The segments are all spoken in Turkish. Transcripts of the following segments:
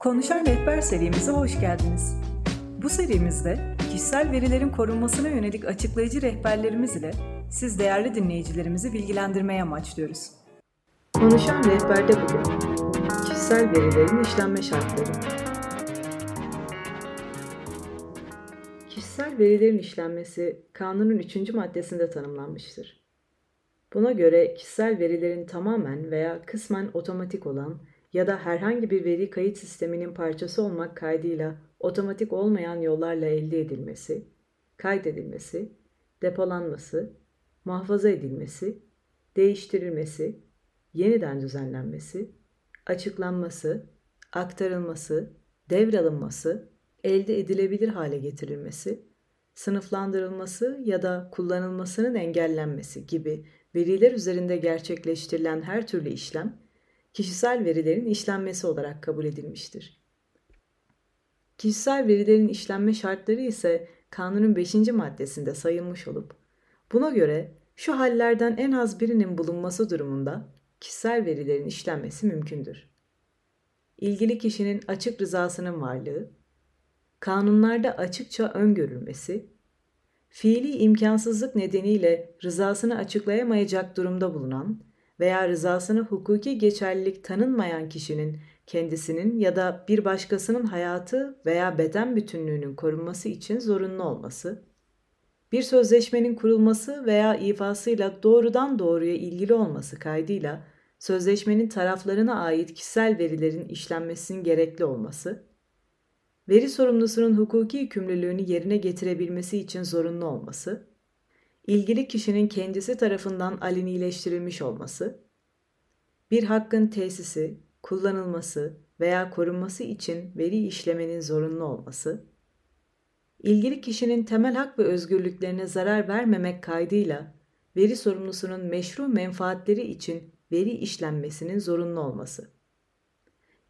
Konuşan Rehber serimize hoş geldiniz. Bu serimizde kişisel verilerin korunmasına yönelik açıklayıcı rehberlerimiz ile siz değerli dinleyicilerimizi bilgilendirmeye amaçlıyoruz. Konuşan Rehber'de bugün kişisel verilerin işlenme şartları. Kişisel verilerin işlenmesi kanunun 3. maddesinde tanımlanmıştır. Buna göre kişisel verilerin tamamen veya kısmen otomatik olan ya da herhangi bir veri kayıt sisteminin parçası olmak kaydıyla otomatik olmayan yollarla elde edilmesi, kaydedilmesi, depolanması, muhafaza edilmesi, değiştirilmesi, yeniden düzenlenmesi, açıklanması, aktarılması, devralınması, elde edilebilir hale getirilmesi, sınıflandırılması ya da kullanılmasının engellenmesi gibi veriler üzerinde gerçekleştirilen her türlü işlem kişisel verilerin işlenmesi olarak kabul edilmiştir. Kişisel verilerin işlenme şartları ise kanunun 5. maddesinde sayılmış olup buna göre şu hallerden en az birinin bulunması durumunda kişisel verilerin işlenmesi mümkündür. İlgili kişinin açık rızasının varlığı, kanunlarda açıkça öngörülmesi, fiili imkansızlık nedeniyle rızasını açıklayamayacak durumda bulunan veya rızasını hukuki geçerlilik tanınmayan kişinin kendisinin ya da bir başkasının hayatı veya beden bütünlüğünün korunması için zorunlu olması, bir sözleşmenin kurulması veya ifasıyla doğrudan doğruya ilgili olması kaydıyla sözleşmenin taraflarına ait kişisel verilerin işlenmesinin gerekli olması, veri sorumlusunun hukuki yükümlülüğünü yerine getirebilmesi için zorunlu olması, ilgili kişinin kendisi tarafından alenileştirilmiş olması, bir hakkın tesisi, kullanılması veya korunması için veri işlemenin zorunlu olması, ilgili kişinin temel hak ve özgürlüklerine zarar vermemek kaydıyla veri sorumlusunun meşru menfaatleri için veri işlenmesinin zorunlu olması.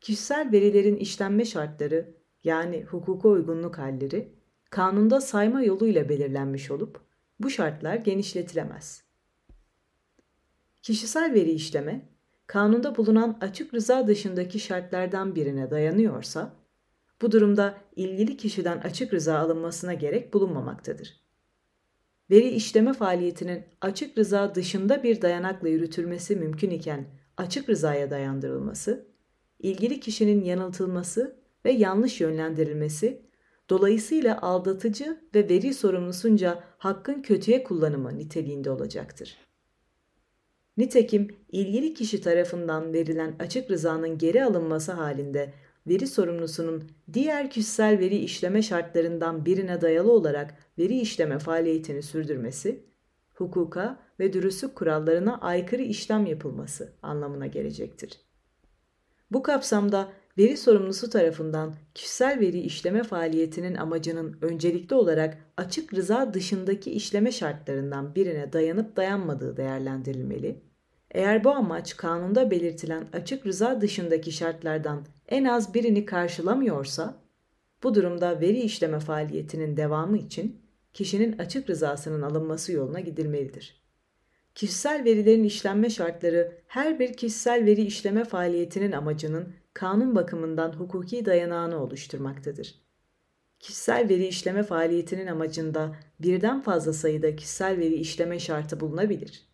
Kişisel verilerin işlenme şartları yani hukuka uygunluk halleri kanunda sayma yoluyla belirlenmiş olup bu şartlar genişletilemez. Kişisel veri işleme, kanunda bulunan açık rıza dışındaki şartlardan birine dayanıyorsa, bu durumda ilgili kişiden açık rıza alınmasına gerek bulunmamaktadır. Veri işleme faaliyetinin açık rıza dışında bir dayanakla yürütülmesi mümkün iken açık rızaya dayandırılması, ilgili kişinin yanıltılması ve yanlış yönlendirilmesi Dolayısıyla aldatıcı ve veri sorumlusunca hakkın kötüye kullanımı niteliğinde olacaktır. Nitekim ilgili kişi tarafından verilen açık rızanın geri alınması halinde veri sorumlusunun diğer kişisel veri işleme şartlarından birine dayalı olarak veri işleme faaliyetini sürdürmesi, hukuka ve dürüstlük kurallarına aykırı işlem yapılması anlamına gelecektir. Bu kapsamda veri sorumlusu tarafından kişisel veri işleme faaliyetinin amacının öncelikli olarak açık rıza dışındaki işleme şartlarından birine dayanıp dayanmadığı değerlendirilmeli. Eğer bu amaç kanunda belirtilen açık rıza dışındaki şartlardan en az birini karşılamıyorsa, bu durumda veri işleme faaliyetinin devamı için kişinin açık rızasının alınması yoluna gidilmelidir. Kişisel verilerin işlenme şartları her bir kişisel veri işleme faaliyetinin amacının kanun bakımından hukuki dayanağını oluşturmaktadır. Kişisel veri işleme faaliyetinin amacında birden fazla sayıda kişisel veri işleme şartı bulunabilir.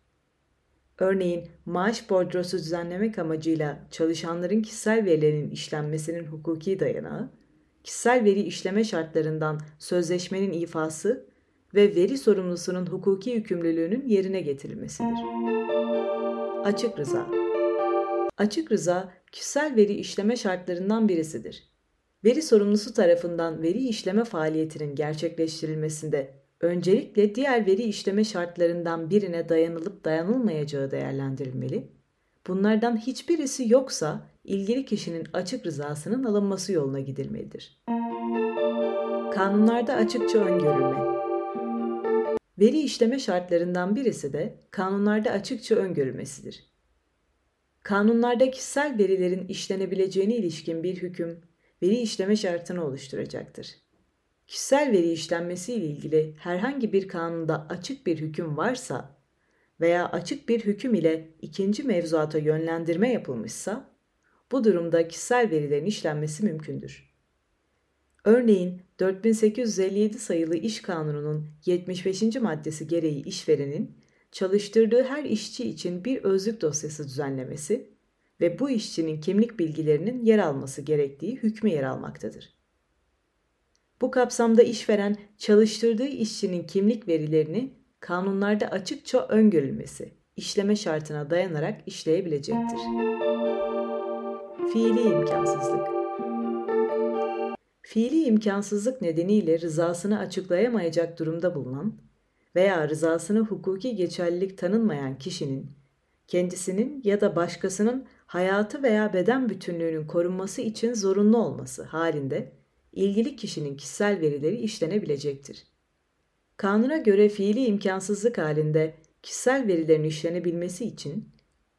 Örneğin maaş bordrosu düzenlemek amacıyla çalışanların kişisel verilerinin işlenmesinin hukuki dayanağı, kişisel veri işleme şartlarından sözleşmenin ifası ve veri sorumlusunun hukuki yükümlülüğünün yerine getirilmesidir. Açık rıza Açık rıza kişisel veri işleme şartlarından birisidir. Veri sorumlusu tarafından veri işleme faaliyetinin gerçekleştirilmesinde öncelikle diğer veri işleme şartlarından birine dayanılıp dayanılmayacağı değerlendirilmeli. Bunlardan hiçbirisi yoksa ilgili kişinin açık rızasının alınması yoluna gidilmelidir. Kanunlarda açıkça öngörülme. Veri işleme şartlarından birisi de kanunlarda açıkça öngörülmesidir. Kanunlarda kişisel verilerin işlenebileceğine ilişkin bir hüküm veri işleme şartını oluşturacaktır. Kişisel veri işlenmesi ile ilgili herhangi bir kanunda açık bir hüküm varsa veya açık bir hüküm ile ikinci mevzuata yönlendirme yapılmışsa, Bu durumda kişisel verilerin işlenmesi mümkündür. Örneğin 4857 sayılı İş Kanunu'nun 75. maddesi gereği işverenin çalıştırdığı her işçi için bir özlük dosyası düzenlemesi ve bu işçinin kimlik bilgilerinin yer alması gerektiği hükmü yer almaktadır. Bu kapsamda işveren çalıştırdığı işçinin kimlik verilerini kanunlarda açıkça öngörülmesi, işleme şartına dayanarak işleyebilecektir. Fiili imkansızlık Fiili imkansızlık nedeniyle rızasını açıklayamayacak durumda bulunan veya rızasını hukuki geçerlilik tanınmayan kişinin kendisinin ya da başkasının hayatı veya beden bütünlüğünün korunması için zorunlu olması halinde ilgili kişinin kişisel verileri işlenebilecektir. Kanuna göre fiili imkansızlık halinde kişisel verilerin işlenebilmesi için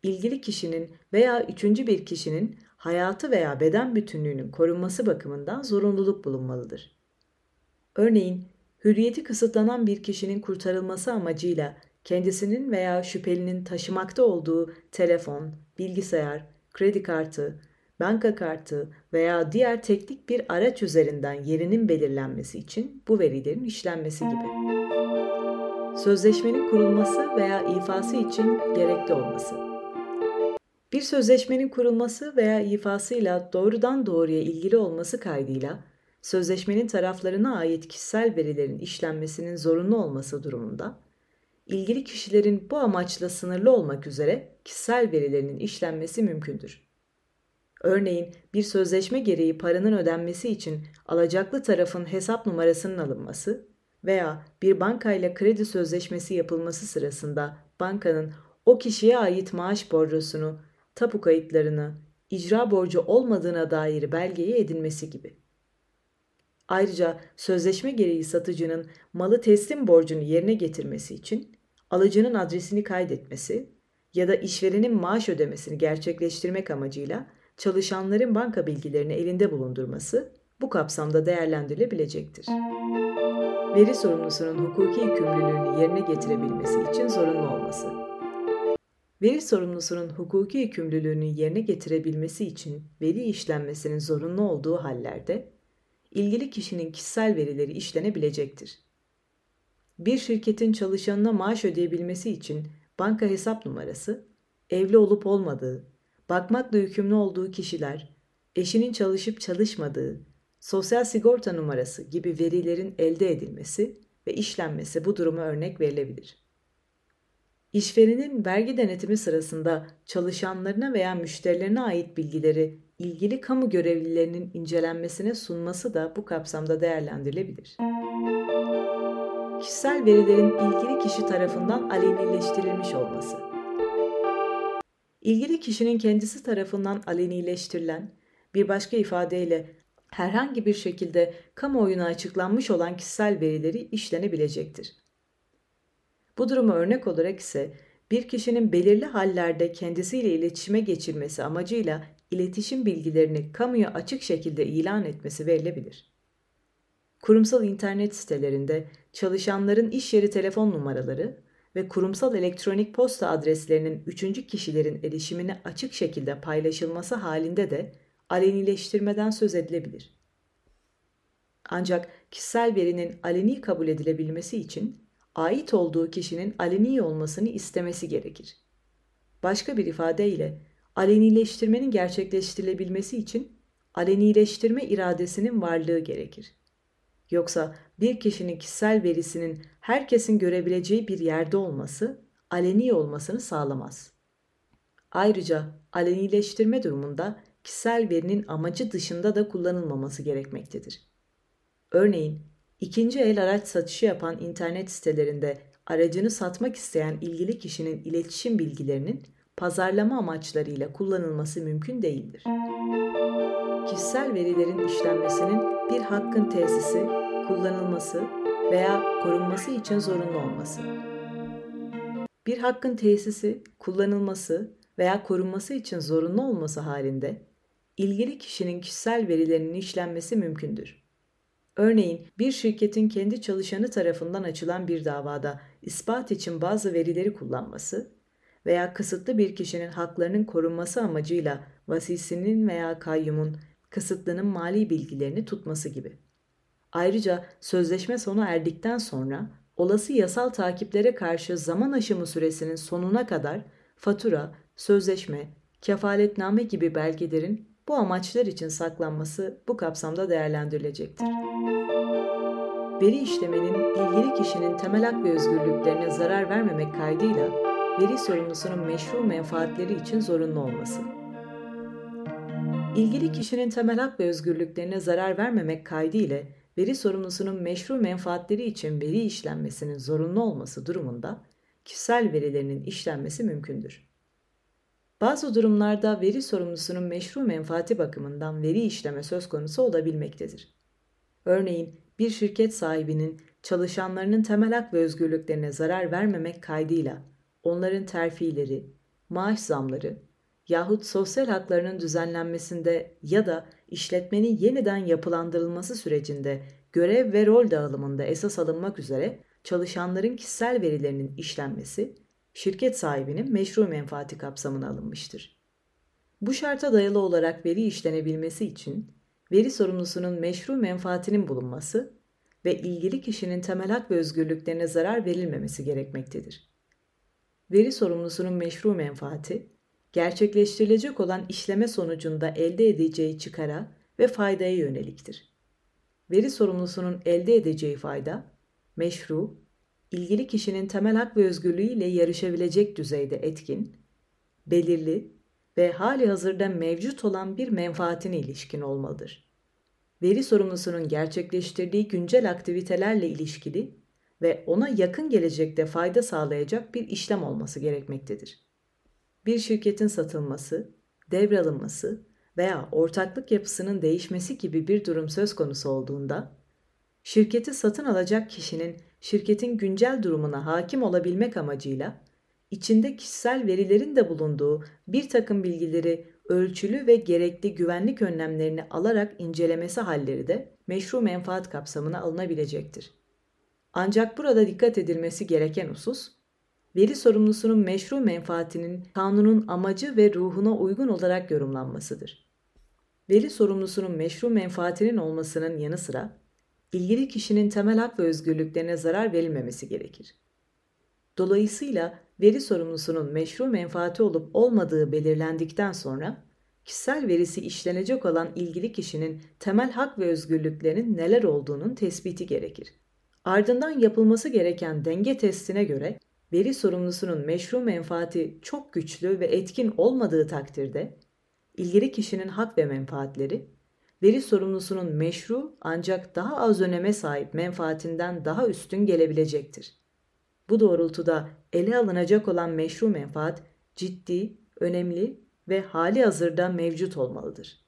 ilgili kişinin veya üçüncü bir kişinin hayatı veya beden bütünlüğünün korunması bakımından zorunluluk bulunmalıdır. Örneğin, hürriyeti kısıtlanan bir kişinin kurtarılması amacıyla kendisinin veya şüphelinin taşımakta olduğu telefon, bilgisayar, kredi kartı, banka kartı veya diğer teknik bir araç üzerinden yerinin belirlenmesi için bu verilerin işlenmesi gibi. Sözleşmenin kurulması veya ifası için gerekli olması. Bir sözleşmenin kurulması veya ifasıyla doğrudan doğruya ilgili olması kaydıyla sözleşmenin taraflarına ait kişisel verilerin işlenmesinin zorunlu olması durumunda ilgili kişilerin bu amaçla sınırlı olmak üzere kişisel verilerinin işlenmesi mümkündür. Örneğin bir sözleşme gereği paranın ödenmesi için alacaklı tarafın hesap numarasının alınması veya bir bankayla kredi sözleşmesi yapılması sırasında bankanın o kişiye ait maaş borcusunu, tapu kayıtlarını, icra borcu olmadığına dair belgeyi edinmesi gibi. Ayrıca sözleşme gereği satıcının malı teslim borcunu yerine getirmesi için alıcının adresini kaydetmesi ya da işverenin maaş ödemesini gerçekleştirmek amacıyla çalışanların banka bilgilerini elinde bulundurması bu kapsamda değerlendirilebilecektir. Veri sorumlusunun hukuki yükümlülüğünü yerine getirebilmesi için zorunlu olması. Veri sorumlusunun hukuki yükümlülüğünü yerine getirebilmesi için veri işlenmesinin zorunlu olduğu hallerde ilgili kişinin kişisel verileri işlenebilecektir. Bir şirketin çalışanına maaş ödeyebilmesi için banka hesap numarası, evli olup olmadığı, bakmakla yükümlü olduğu kişiler, eşinin çalışıp çalışmadığı, sosyal sigorta numarası gibi verilerin elde edilmesi ve işlenmesi bu duruma örnek verilebilir. İşverenin vergi denetimi sırasında çalışanlarına veya müşterilerine ait bilgileri ilgili kamu görevlilerinin incelenmesine sunması da bu kapsamda değerlendirilebilir. Kişisel verilerin ilgili kişi tarafından alenileştirilmiş olması. İlgili kişinin kendisi tarafından alenileştirilen, bir başka ifadeyle herhangi bir şekilde kamuoyuna açıklanmış olan kişisel verileri işlenebilecektir. Bu duruma örnek olarak ise bir kişinin belirli hallerde kendisiyle iletişime geçirmesi amacıyla iletişim bilgilerini kamuya açık şekilde ilan etmesi verilebilir. Kurumsal internet sitelerinde çalışanların iş yeri telefon numaraları ve kurumsal elektronik posta adreslerinin üçüncü kişilerin erişimine açık şekilde paylaşılması halinde de alenileştirmeden söz edilebilir. Ancak kişisel verinin aleni kabul edilebilmesi için ait olduğu kişinin aleni olmasını istemesi gerekir. Başka bir ifadeyle alenileştirmenin gerçekleştirilebilmesi için alenileştirme iradesinin varlığı gerekir. Yoksa bir kişinin kişisel verisinin herkesin görebileceği bir yerde olması aleni olmasını sağlamaz. Ayrıca alenileştirme durumunda kişisel verinin amacı dışında da kullanılmaması gerekmektedir. Örneğin, ikinci el araç satışı yapan internet sitelerinde aracını satmak isteyen ilgili kişinin iletişim bilgilerinin pazarlama amaçlarıyla kullanılması mümkün değildir. Kişisel verilerin işlenmesinin bir hakkın tesisi, kullanılması veya korunması için zorunlu olması. Bir hakkın tesisi, kullanılması veya korunması için zorunlu olması halinde ilgili kişinin kişisel verilerinin işlenmesi mümkündür. Örneğin bir şirketin kendi çalışanı tarafından açılan bir davada ispat için bazı verileri kullanması veya kısıtlı bir kişinin haklarının korunması amacıyla vasisinin veya kayyumun kısıtlının mali bilgilerini tutması gibi. Ayrıca sözleşme sona erdikten sonra olası yasal takiplere karşı zaman aşımı süresinin sonuna kadar fatura, sözleşme, kefaletname gibi belgelerin bu amaçlar için saklanması bu kapsamda değerlendirilecektir. Veri işlemenin ilgili kişinin temel hak ve özgürlüklerine zarar vermemek kaydıyla veri sorumlusunun meşru menfaatleri için zorunlu olması. İlgili kişinin temel hak ve özgürlüklerine zarar vermemek kaydıyla veri sorumlusunun meşru menfaatleri için veri işlenmesinin zorunlu olması durumunda kişisel verilerinin işlenmesi mümkündür. Bazı durumlarda veri sorumlusunun meşru menfaati bakımından veri işleme söz konusu olabilmektedir. Örneğin bir şirket sahibinin çalışanlarının temel hak ve özgürlüklerine zarar vermemek kaydıyla onların terfileri, maaş zamları yahut sosyal haklarının düzenlenmesinde ya da işletmenin yeniden yapılandırılması sürecinde görev ve rol dağılımında esas alınmak üzere çalışanların kişisel verilerinin işlenmesi şirket sahibinin meşru menfaati kapsamına alınmıştır. Bu şarta dayalı olarak veri işlenebilmesi için veri sorumlusunun meşru menfaatinin bulunması ve ilgili kişinin temel hak ve özgürlüklerine zarar verilmemesi gerekmektedir. Veri sorumlusunun meşru menfaati, gerçekleştirilecek olan işleme sonucunda elde edeceği çıkara ve faydaya yöneliktir. Veri sorumlusunun elde edeceği fayda, meşru, ilgili kişinin temel hak ve özgürlüğü ile yarışabilecek düzeyde etkin, belirli ve hali hazırda mevcut olan bir menfaatine ilişkin olmalıdır. Veri sorumlusunun gerçekleştirdiği güncel aktivitelerle ilişkili ve ona yakın gelecekte fayda sağlayacak bir işlem olması gerekmektedir. Bir şirketin satılması, devralınması veya ortaklık yapısının değişmesi gibi bir durum söz konusu olduğunda, şirketi satın alacak kişinin şirketin güncel durumuna hakim olabilmek amacıyla içinde kişisel verilerin de bulunduğu bir takım bilgileri ölçülü ve gerekli güvenlik önlemlerini alarak incelemesi halleri de meşru menfaat kapsamına alınabilecektir. Ancak burada dikkat edilmesi gereken husus, veri sorumlusunun meşru menfaatinin kanunun amacı ve ruhuna uygun olarak yorumlanmasıdır. Veri sorumlusunun meşru menfaatinin olmasının yanı sıra, ilgili kişinin temel hak ve özgürlüklerine zarar verilmemesi gerekir. Dolayısıyla veri sorumlusunun meşru menfaati olup olmadığı belirlendikten sonra kişisel verisi işlenecek olan ilgili kişinin temel hak ve özgürlüklerinin neler olduğunun tespiti gerekir. Ardından yapılması gereken denge testine göre veri sorumlusunun meşru menfaati çok güçlü ve etkin olmadığı takdirde ilgili kişinin hak ve menfaatleri veri sorumlusunun meşru ancak daha az öneme sahip menfaatinden daha üstün gelebilecektir. Bu doğrultuda ele alınacak olan meşru menfaat ciddi, önemli ve hali hazırda mevcut olmalıdır.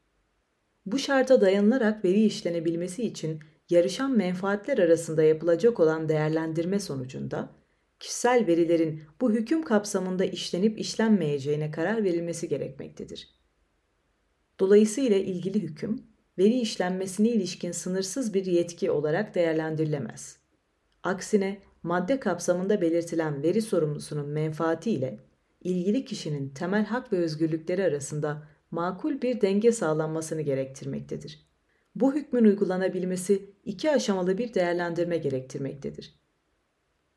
Bu şarta dayanılarak veri işlenebilmesi için yarışan menfaatler arasında yapılacak olan değerlendirme sonucunda kişisel verilerin bu hüküm kapsamında işlenip işlenmeyeceğine karar verilmesi gerekmektedir. Dolayısıyla ilgili hüküm veri işlenmesine ilişkin sınırsız bir yetki olarak değerlendirilemez. Aksine madde kapsamında belirtilen veri sorumlusunun menfaati ile ilgili kişinin temel hak ve özgürlükleri arasında makul bir denge sağlanmasını gerektirmektedir. Bu hükmün uygulanabilmesi iki aşamalı bir değerlendirme gerektirmektedir.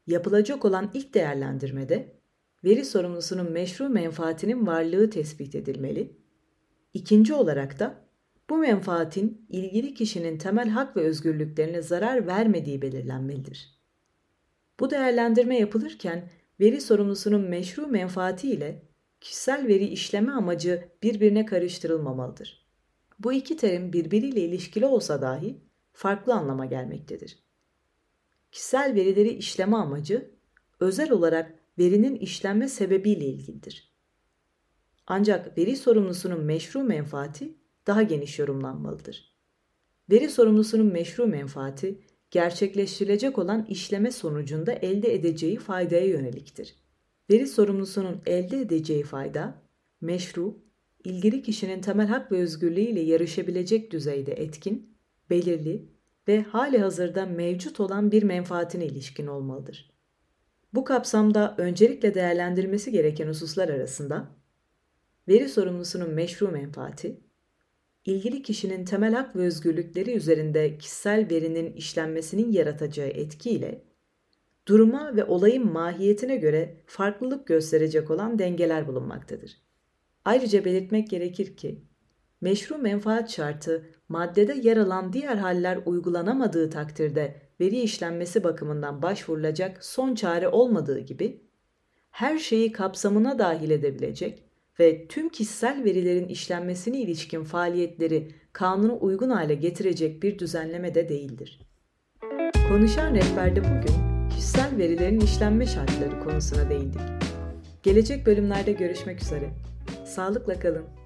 Yapılacak olan ilk değerlendirmede veri sorumlusunun meşru menfaatinin varlığı tespit edilmeli. İkinci olarak da bu menfaatin ilgili kişinin temel hak ve özgürlüklerine zarar vermediği belirlenmelidir. Bu değerlendirme yapılırken veri sorumlusunun meşru menfaati ile kişisel veri işleme amacı birbirine karıştırılmamalıdır. Bu iki terim birbiriyle ilişkili olsa dahi farklı anlama gelmektedir. Kişisel verileri işleme amacı özel olarak verinin işlenme sebebiyle ilgilidir. Ancak veri sorumlusunun meşru menfaati daha geniş yorumlanmalıdır. Veri sorumlusunun meşru menfaati gerçekleştirilecek olan işleme sonucunda elde edeceği faydaya yöneliktir. Veri sorumlusunun elde edeceği fayda, meşru, ilgili kişinin temel hak ve özgürlüğü ile yarışabilecek düzeyde etkin, belirli ve hali hazırda mevcut olan bir menfaatine ilişkin olmalıdır. Bu kapsamda öncelikle değerlendirmesi gereken hususlar arasında veri sorumlusunun meşru menfaati, ilgili kişinin temel hak ve özgürlükleri üzerinde kişisel verinin işlenmesinin yaratacağı etkiyle duruma ve olayın mahiyetine göre farklılık gösterecek olan dengeler bulunmaktadır. Ayrıca belirtmek gerekir ki, meşru menfaat şartı maddede yer alan diğer haller uygulanamadığı takdirde veri işlenmesi bakımından başvurulacak son çare olmadığı gibi, her şeyi kapsamına dahil edebilecek ve tüm kişisel verilerin işlenmesine ilişkin faaliyetleri kanuna uygun hale getirecek bir düzenleme de değildir. Konuşan rehberde bugün kişisel verilerin işlenme şartları konusuna değindik. Gelecek bölümlerde görüşmek üzere. Sağlıkla kalın.